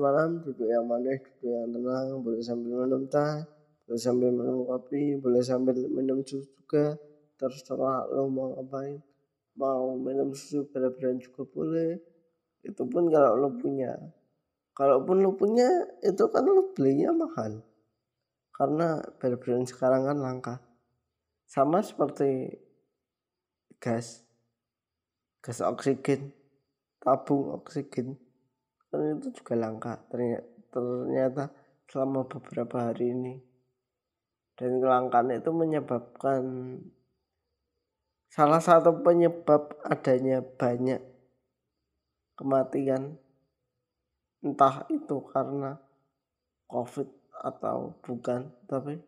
malam duduk yang manis duduk yang tenang boleh sambil minum teh boleh sambil minum kopi boleh sambil minum jus juga. Terserah lo mau ngapain. Mau minum susu berat-berat juga boleh. Itu pun kalau lo punya. Kalaupun lo punya itu kan lo belinya mahal. Karena berat-berat sekarang kan langka. Sama seperti gas. Gas oksigen. Tabung oksigen itu juga langka. Ternyata, ternyata selama beberapa hari ini. Dan kelangkaan itu menyebabkan salah satu penyebab adanya banyak kematian entah itu karena covid atau bukan. Tapi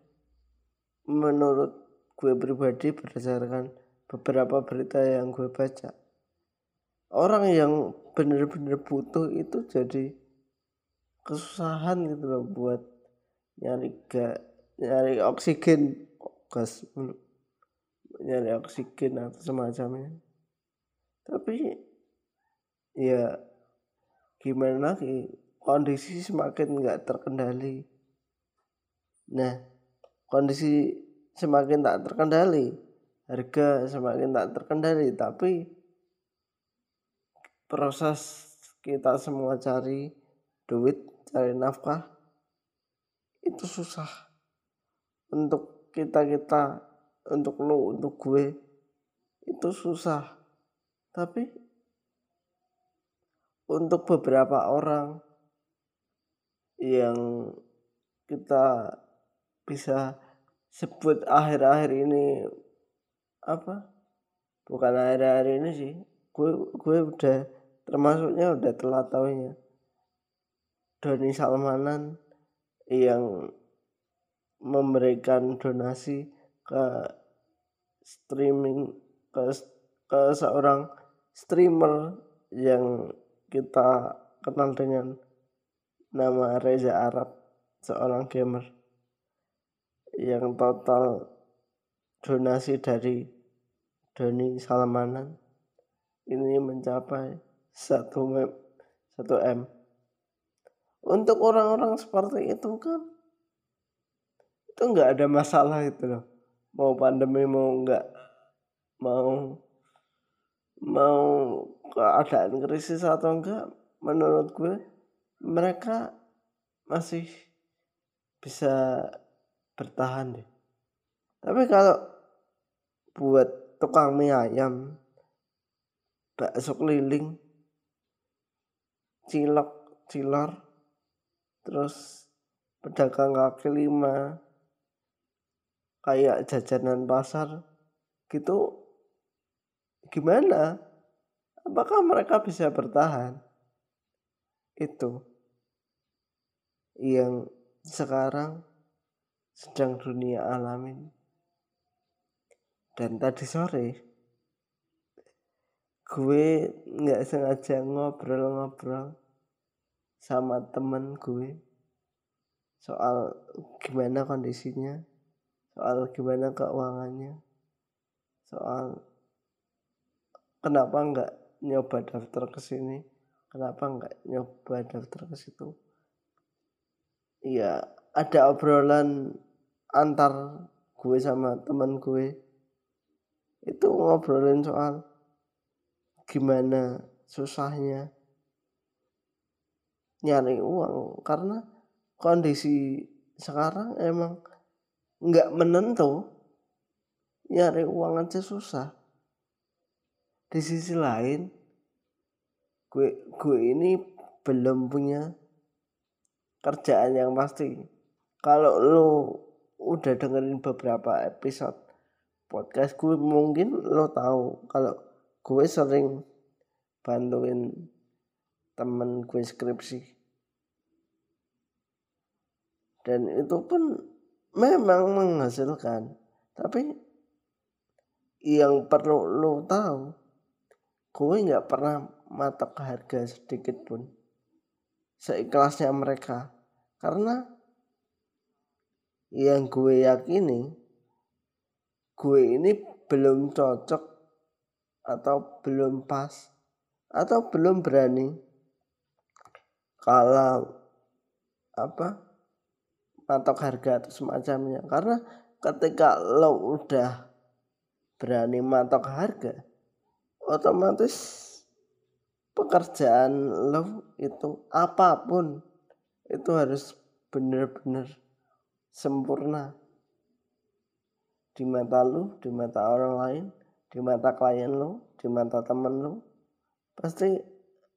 menurut gue pribadi berdasarkan beberapa berita yang gue baca orang yang bener-bener butuh itu jadi kesusahan gitu loh buat nyari ga, nyari oksigen gas nyari oksigen atau semacamnya. Tapi ya gimana lagi kondisi semakin nggak terkendali. Nah kondisi semakin tak terkendali harga semakin tak terkendali tapi proses kita semua cari duit, cari nafkah itu susah. Untuk kita kita untuk lo untuk gue itu susah. Tapi untuk beberapa orang yang kita bisa sebut akhir-akhir ini apa? Bukan akhir-akhir ini sih gue gue udah termasuknya udah telat tahunya Doni Salmanan yang memberikan donasi ke streaming ke ke seorang streamer yang kita kenal dengan nama Reza Arab seorang gamer. Yang total donasi dari Doni Salmanan ini mencapai satu m satu m. Untuk orang-orang seperti itu kan itu nggak ada masalah itu loh. Mau pandemi mau nggak mau mau keadaan krisis atau enggak menurut gue mereka masih bisa bertahan deh. Tapi kalau buat tukang mie ayam bakso keliling cilok cilor terus pedagang kaki lima kayak jajanan pasar gitu gimana? Apakah mereka bisa bertahan? Itu yang sekarang sedang dunia alamin. Dan tadi sore gue nggak sengaja ngobrol-ngobrol sama temen gue. Soal gimana kondisinya soal gimana keuangannya soal kenapa nggak nyoba daftar ke sini kenapa nggak nyoba daftar ke situ. Iya ada obrolan antar gue sama temen gue. Itu ngobrolin soal gimana susahnya nyari uang. Karena kondisi sekarang emang nggak menentu nyari uang aja susah. Di sisi lain gue gue ini belum punya kerjaan yang pasti. Kalau lo udah dengerin beberapa episode podcast gue mungkin lo tahu kalau gue sering bantuin temen gue skripsi dan itu pun memang menghasilkan. Tapi yang perlu lo tahu gue nggak pernah matok harga sedikit pun. Seikhlasnya mereka. Karena yang gue yakini gue ini belum cocok atau belum pas atau belum berani. Kalau apa patok harga atau semacamnya karena ketika lo udah berani matok harga otomatis pekerjaan lo itu apa pun itu harus benar-benar sempurna di mata lu, di mata orang lain, di mata klien lu, di mata temen lu, pasti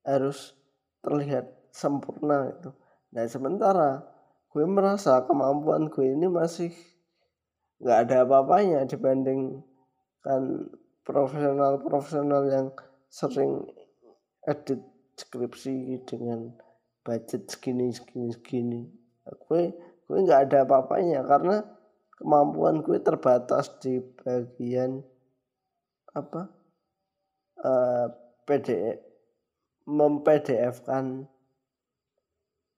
harus terlihat sempurna itu. Nah sementara gue merasa kemampuan gue ini masih nggak ada apa-apanya dibanding kan profesional-profesional yang sering edit skripsi dengan budget segini segini segini. Gue gue nggak ada apa-apanya karena kemampuan gue terbatas di bagian apa uh, eh, PDF mem kan.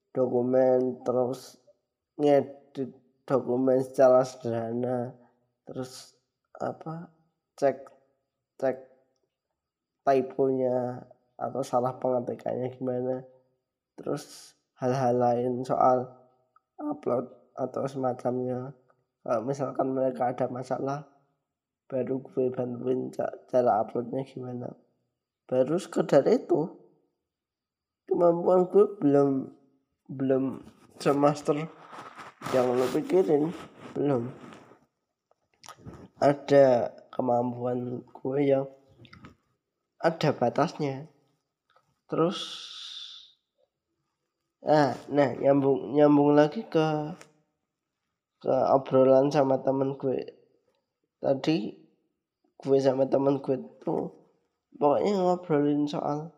Dokumen terus ngedit dokumen secara sederhana terus apa cek cek typonya atau salah pengetikannya gimana terus hal-hal lain soal upload atau semacamnya. Kalau misalkan mereka ada masalah baru gue bantuin cara uploadnya gimana. Baru sekedar itu. Kemampuan gue belum belum semaster yang lo pikirin. Belum. Ada kemampuan gue yang ada batasnya. Terus nah nah nyambung nyambung lagi ke ke obrolan sama temen gue. Tadi gue sama temen gue tuh pokoknya ngobrolin soal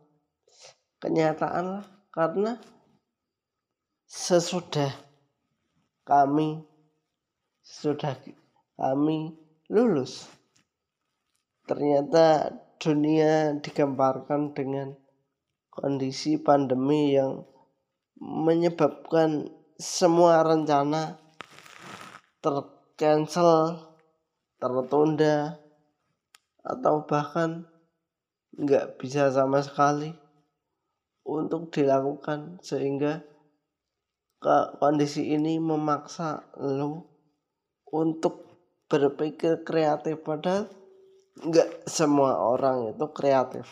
kenyataan lah. Karena sesudah kami sudah kami lulus. Ternyata dunia digemparkan dengan kondisi pandemi yang menyebabkan semua rencana tercancel, tertunda, atau bahkan nggak bisa sama sekali untuk dilakukan sehingga kondisi ini memaksa lo untuk berpikir kreatif padahal nggak semua orang itu kreatif.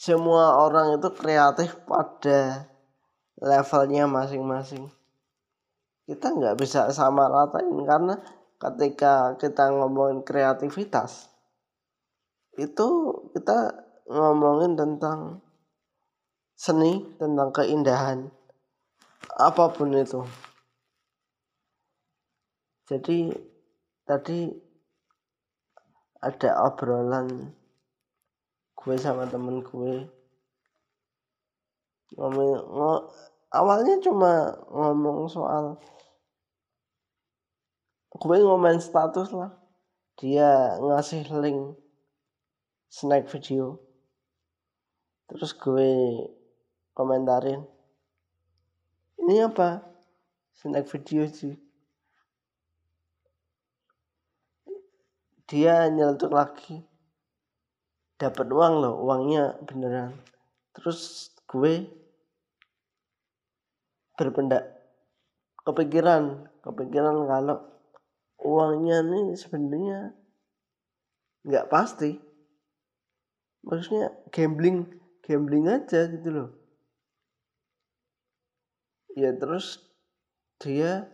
Semua orang itu kreatif pada levelnya masing-masing. Kita nggak bisa sama ratain karena ketika kita ngomongin kreativitas itu kita ngomongin tentang seni tentang keindahan apa pun itu. Jadi tadi ada obrolan gue sama temen gue. Ngomong, ngomong awalnya cuma ngomong soal gue ngomen status lah. Dia ngasih link snack video. Terus gue komentarin ini apa? Snack video sih. Dia nyeletuk lagi. Dapat uang loh uangnya beneran. Terus gue berpendak kepikiran kepikiran kalau uangnya nih sebenarnya nggak pasti. Maksudnya gambling gambling aja gitu loh ya terus dia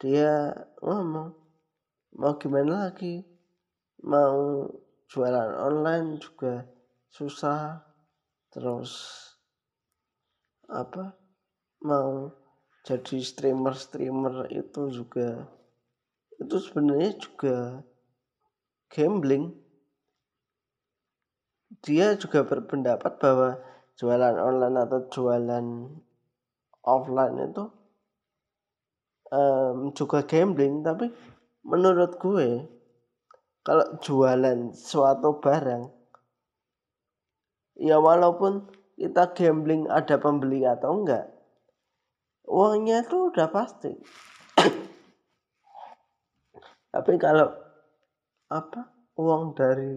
dia ngomong mau gimana lagi? Mau jualan online juga susah. Terus apa mau jadi streamer streamer itu juga itu sebenarnya juga gambling. Dia juga berpendapat bahwa jualan online atau jualan offline itu um, juga gambling. Tapi menurut gue kalau jualan suatu barang ya walaupun kita gambling ada pembeli atau enggak uangnya itu udah pasti. Tapi kalau apa uang dari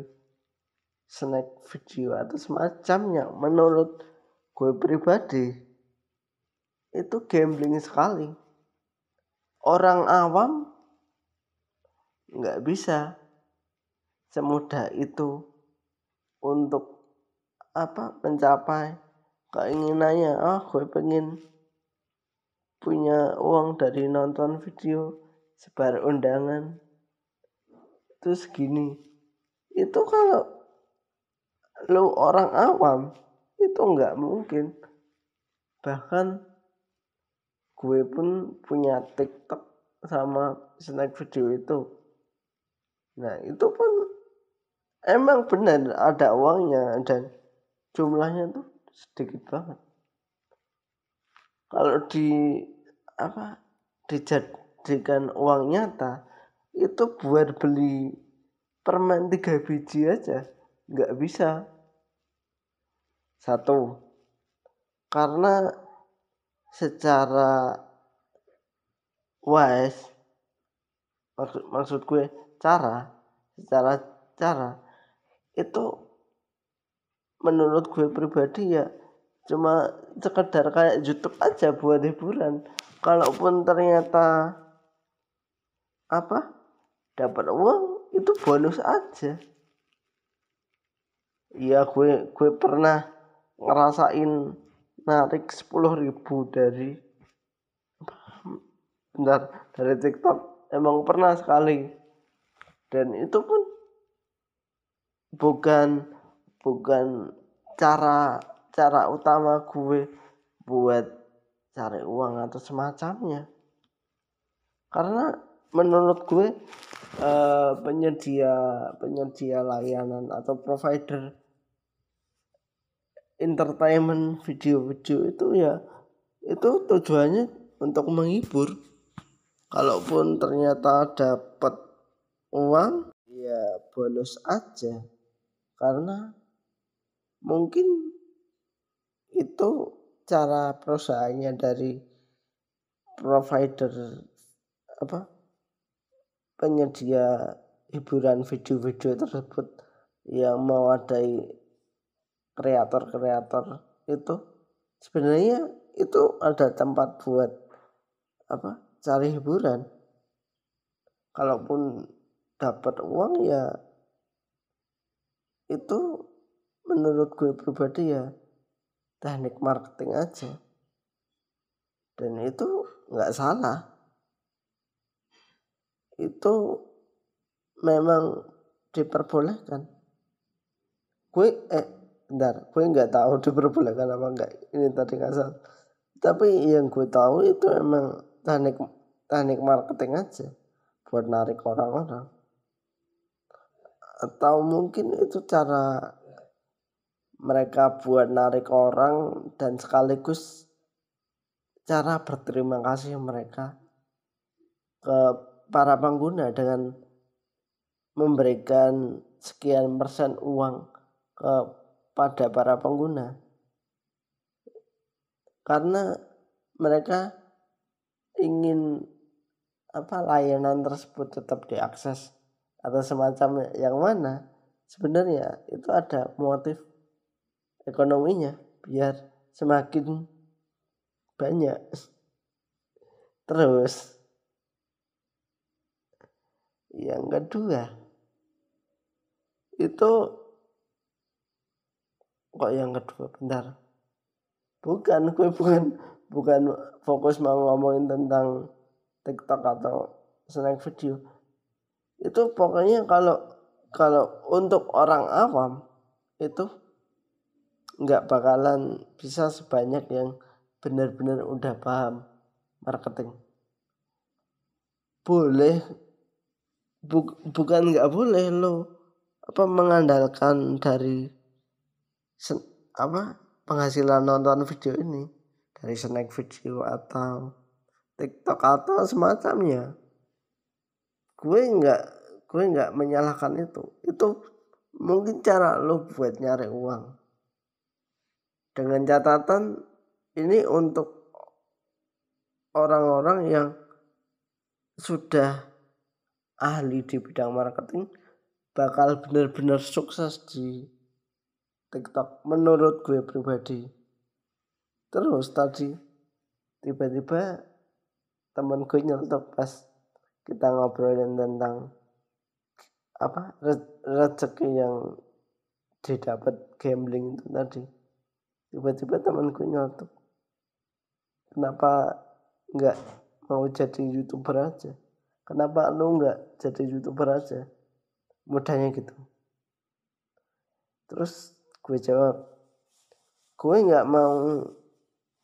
snack video atau semacamnya menurut gue pribadi itu gambling sekali. Orang awam nggak bisa semudah itu untuk apa mencapai keinginannya. Ah gue pengen punya uang dari nonton video sebar undangan. Terus gini itu kalau lu orang awam itu nggak mungkin. Bahkan gue pun punya TikTok sama snack video itu. Nah itu pun emang benar ada uangnya dan jumlahnya tuh sedikit banget. Kalau di apa dijadikan uang nyata itu buat beli permen tiga biji aja nggak bisa. Satu karena secara wise maksud maksud gue cara secara cara itu menurut gue pribadi ya cuma sekedar kayak YouTube aja buat hiburan. Kalaupun ternyata apa dapat uang itu bonus aja. Iya gue gue pernah ngerasain narik sepuluh ribu dari bentar dari TikTok. Emang pernah sekali. Dan itu pun bukan bukan cara cara utama gue buat cari uang atau semacamnya. Karena menurut gue uh, penyedia penyedia layanan atau provider entertainment video-video itu ya itu tujuannya untuk menghibur. Kalaupun ternyata dapat uang ya bonus aja. Karena mungkin itu cara perusahaannya dari provider apa penyedia hiburan video-video tersebut yang mewadai kreator-kreator itu. Sebenarnya itu ada tempat buat apa cari hiburan. Kalaupun dapat uang ya itu menurut gue pribadi ya teknik marketing aja. Dan itu nggak salah. Itu memang diperbolehkan. Gue eh bentar gue nggak tahu diperbolehkan apa enggak ini tadi ngasal tapi yang gue tahu itu emang teknik teknik marketing aja buat narik orang-orang. Atau mungkin itu cara mereka buat narik orang dan sekaligus cara berterima kasih mereka ke para pengguna dengan memberikan sekian persen uang kepada para pengguna. Karena mereka ingin apa layanan tersebut tetap diakses atau semacam yang mana sebenarnya itu ada motif ekonominya biar semakin banyak. Terus yang kedua itu kok yang kedua? Bentar. Bukan gue bukan bukan fokus mau ngomongin tentang TikTok atau snack video. Itu pokoknya kalau kalau untuk orang awam itu nggak bakalan bisa sebanyak yang benar-benar udah paham marketing. Boleh bu, bukan nggak boleh lo apa mengandalkan dari sen, apa penghasilan nonton video ini. Dari snack video atau TikTok atau semacamnya. Gue nggak gue nggak menyalahkan itu. Itu mungkin cara lo buat nyari uang. Dengan catatan ini untuk orang-orang yang sudah ahli di bidang marketing bakal benar-benar sukses di TikTok menurut gue pribadi. Terus tadi tiba-tiba temen gue nyeletuk pas kita ngobrolin tentang apa rezeki yang didapat gambling itu tadi. Tiba-tiba temanku nyeletuk kenapa nggak mau jadi youtuber aja? Kenapa lu nggak jadi youtuber aja? Mudahnya gitu. Terus gue jawab gue nggak mau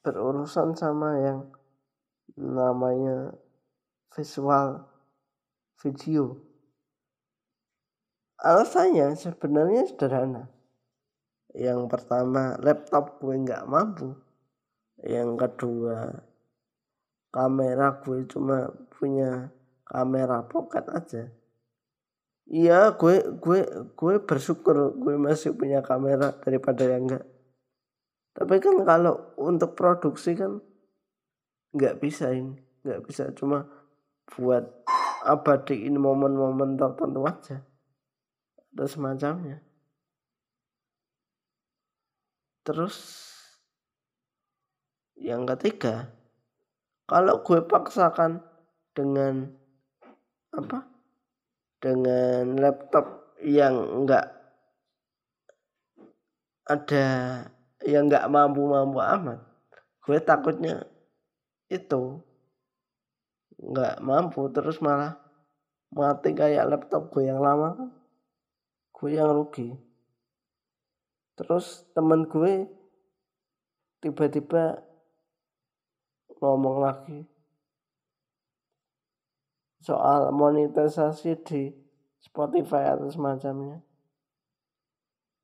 berurusan sama yang namanya visual video. Alasannya sebenarnya sederhana. Yang pertama laptop gue nggak mampu. Yang kedua kamera gue cuma punya kamera pocket aja iya gue gue gue bersyukur gue masih punya kamera daripada yang enggak. Tapi kan kalau untuk produksi kan nggak bisa ini nggak bisa. Cuma buat abadiin momen-momen tertentu aja. Atau semacamnya. Terus yang ketiga kalau gue paksakan dengan apa dengan laptop yang enggak ada yang enggak mampu-mampu amat. Gue takutnya itu enggak mampu terus malah mati kayak laptop gue yang lama kan. Gue yang rugi. Terus temen gue tiba-tiba ngomong lagi soal monetisasi di Spotify atau semacamnya.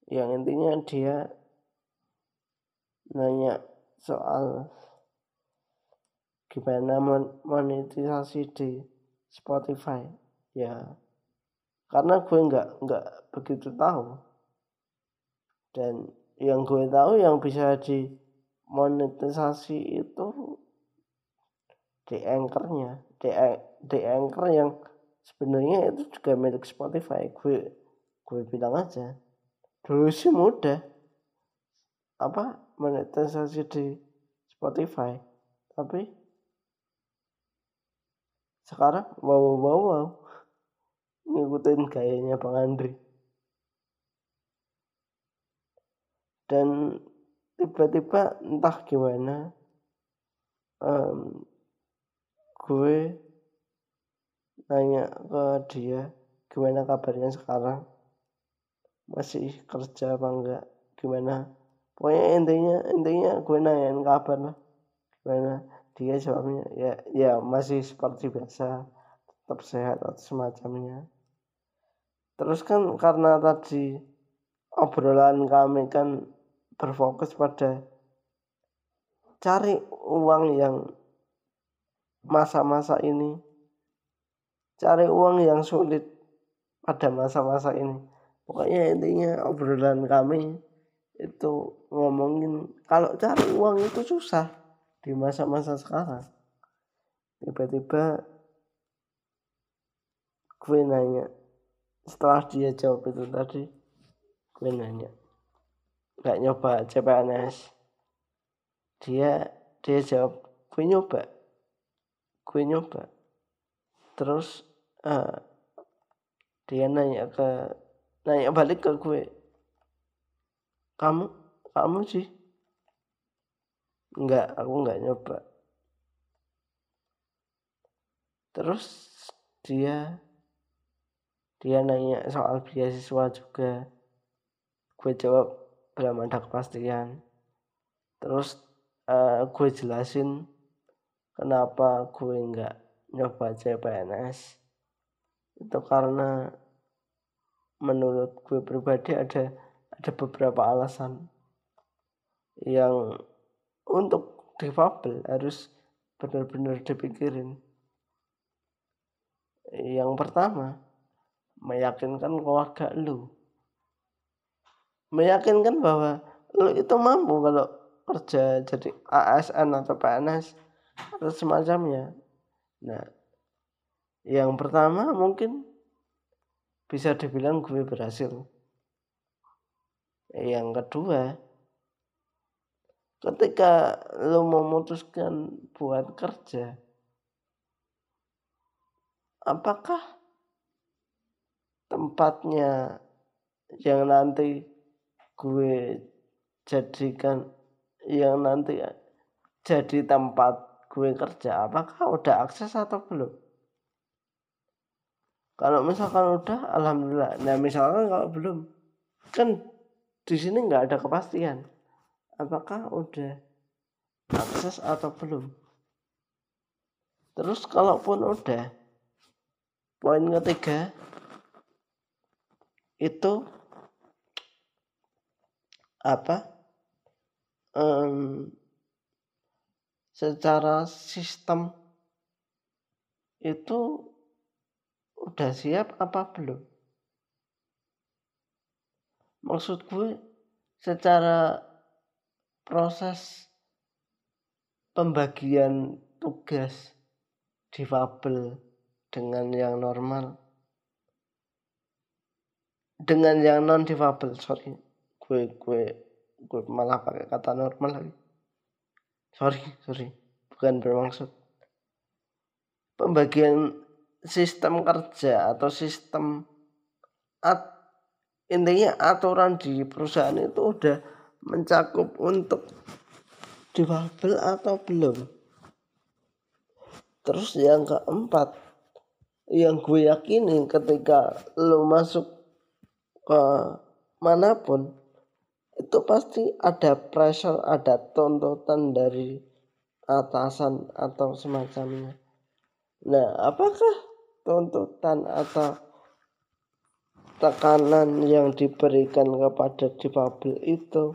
Yang intinya dia nanya soal gimana monetisasi di Spotify. Ya karena gue nggak nggak begitu tahu. Dan yang gue tahu yang bisa di monetisasi itu di anchornya di, di anchor yang sebenarnya itu juga milik Spotify. Gue gue bilang aja. Dulu sih mudah. Apa monetisasi di Spotify. Tapi sekarang wow wow wow ngikutin gayanya Bang Andri. Dan tiba-tiba entah gimana um, gue nanya ke dia gimana kabarnya sekarang? Masih kerja apa enggak? Gimana? Pokoknya intinya intinya gue nanyain kabar lah. Gimana? Dia jawabnya ya ya masih seperti biasa tetap sehat atau semacamnya. Terus kan karena tadi obrolan kami kan berfokus pada cari uang yang masa-masa ini cari uang yang sulit pada masa-masa ini. Pokoknya intinya obrolan kami itu ngomongin kalau cari uang itu susah di masa-masa sekarang. Tiba-tiba gue nanya setelah dia jawab itu tadi gue nanya nggak nyoba CPNS dia dia jawab gue nyoba gue nyoba. Terus uh, dia nanya ke nanya balik ke gue. Kamu kamu sih? Enggak aku enggak nyoba. Terus dia dia nanya soal beasiswa juga. Gue jawab belum ada kepastian. Terus uh, gue jelasin kenapa gue nggak nyoba CPNS itu karena menurut gue pribadi ada ada beberapa alasan yang untuk difabel harus benar-benar dipikirin yang pertama meyakinkan keluarga lu meyakinkan bahwa lu itu mampu kalau kerja jadi ASN atau PNS atau semacamnya. Nah, yang pertama mungkin bisa dibilang gue berhasil. Yang kedua, ketika lo memutuskan buat kerja apakah tempatnya yang nanti gue jadikan yang nanti jadi tempat gue kerja apakah udah akses atau belum kalau misalkan udah alhamdulillah. Nah misalkan kalau belum kan di sini nggak ada kepastian apakah udah akses atau belum. Terus kalaupun udah poin ketiga itu apa? Um, secara sistem itu udah siap apa belum? Maksud gue secara proses pembagian tugas difabel dengan yang normal. Dengan yang non difabel sorry. Gue gue gue malah pakai kata normal lagi. Sorry sorry. Bukan bermaksud. Pembagian sistem kerja atau sistem at, intinya aturan di perusahaan itu udah mencakup untuk difabel atau belum. Terus yang keempat yang gue yakini ketika lo masuk ke mana pun itu pasti ada pressure ada tuntutan dari atasan atau semacamnya. Nah apakah tuntutan atau tekanan yang diberikan kepada difabel itu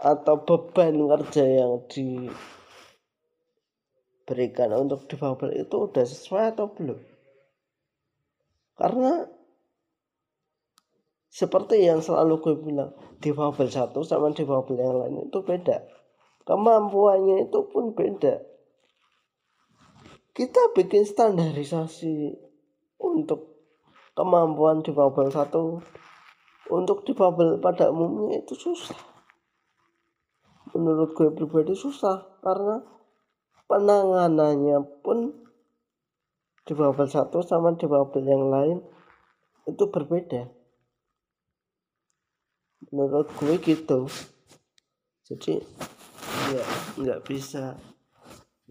atau beban kerja yang diberikan untuk difabel itu udah sesuai atau belum? Karena seperti yang selalu gue bilang difabel satu sama difabel yang lain itu beda. Kemampuannya itu pun beda kita bikin standarisasi untuk kemampuan difabel satu. Untuk difabel pada umumnya itu susah. Menurut gue pribadi susah karena penanganannya pun difabel satu sama difabel yang lain itu berbeda. Menurut gue gitu. Jadi ya nggak bisa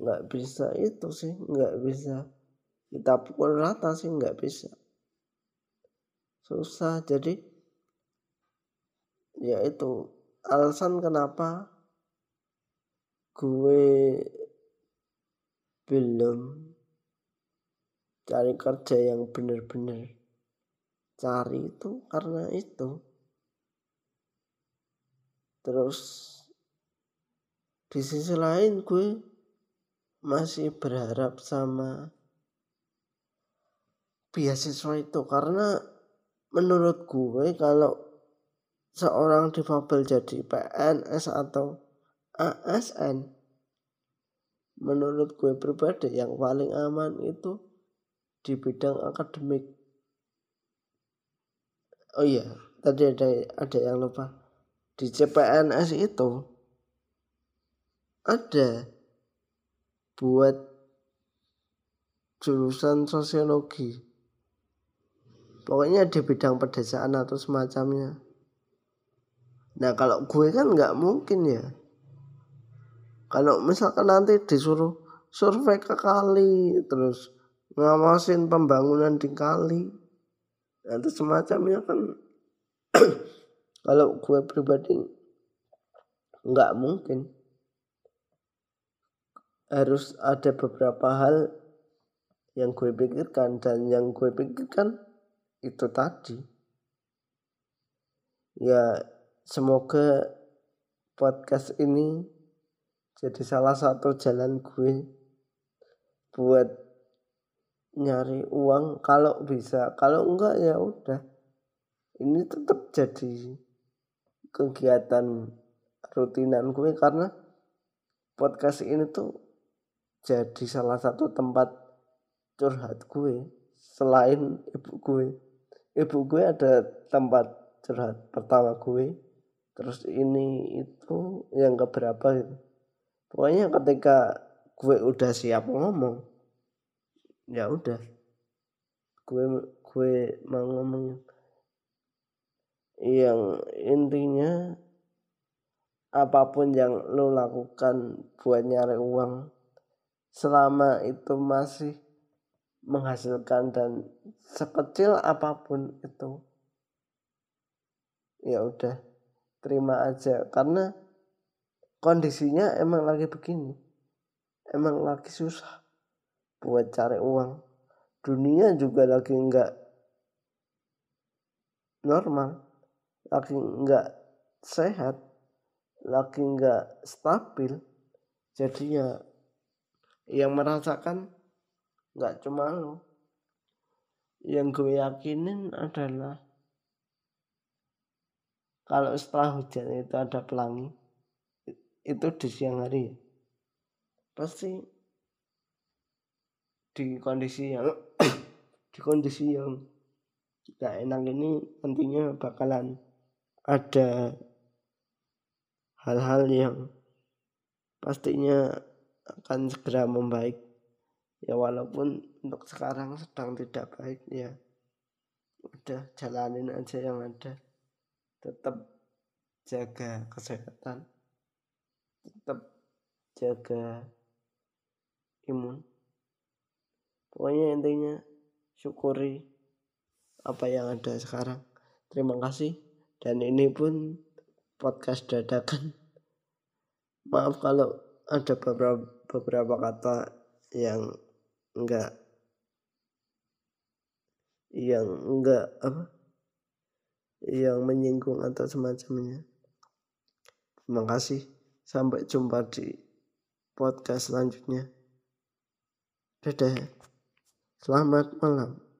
nggak bisa itu sih nggak bisa. Kita pukul rata sih nggak bisa. Susah jadi ya itu. Alasan kenapa gue belum cari kerja yang bener-bener cari itu karena itu. Terus di sisi lain gue masih berharap sama beasiswa itu. Karena menurut gue kalau seorang difabel jadi PNS atau ASN menurut gue pribadi yang paling aman itu di bidang akademik. Oh iya tadi ada ada yang lupa. Di CPNS itu ada buat jurusan sosiologi. Pokoknya di bidang pedesaan atau semacamnya. Nah kalau gue kan nggak mungkin ya. Kalau misalkan nanti disuruh survei ke kali terus ngawasin pembangunan di kali nanti semacamnya kan kalau gue pribadi nggak mungkin harus ada beberapa hal yang gue pikirkan dan yang gue pikirkan itu tadi. Ya semoga podcast ini jadi salah satu jalan gue buat nyari uang. Kalau bisa kalau enggak ya udah. Ini tetap jadi kegiatan rutinan gue karena podcast ini tuh jadi salah satu tempat curhat gue selain ibu gue. Ibu gue ada tempat curhat pertama gue terus ini itu yang keberapa gitu. Pokoknya ketika gue udah siap ngomong ya udah. Gue gue mau ngomong. Yang intinya apa pun yang lo lakukan buat nyari uang selama itu masih menghasilkan dan sekecil apa pun itu ya udah terima aja. Karena kondisinya emang lagi begini emang lagi susah buat cari uang. Dunia juga lagi enggak normal lagi enggak sehat lagi enggak stabil. Jadi ya yang merasakan nggak cuma lo. Yang gue yakinin adalah kalau setelah hujan itu ada pelangi itu di siang hari ya pasti di kondisi yang di kondisi yang tidak enak ini nantinya bakalan ada hal-hal yang pastinya akan segera membaik. Ya walaupun untuk sekarang sedang tidak baik ya udah jalanin aja yang ada. Tetap jaga kesehatan. Tetap jaga imun. Pokoknya intinya syukuri apa yang ada sekarang. Terima kasih. Dan ini pun podcast dadakan. Maaf kalau ada beberapa beberapa kata yang enggak yang enggak apa yang menyinggung atau semacamnya. Terima kasih. Sampai jumpa di podcast selanjutnya. Dadah. Selamat malam.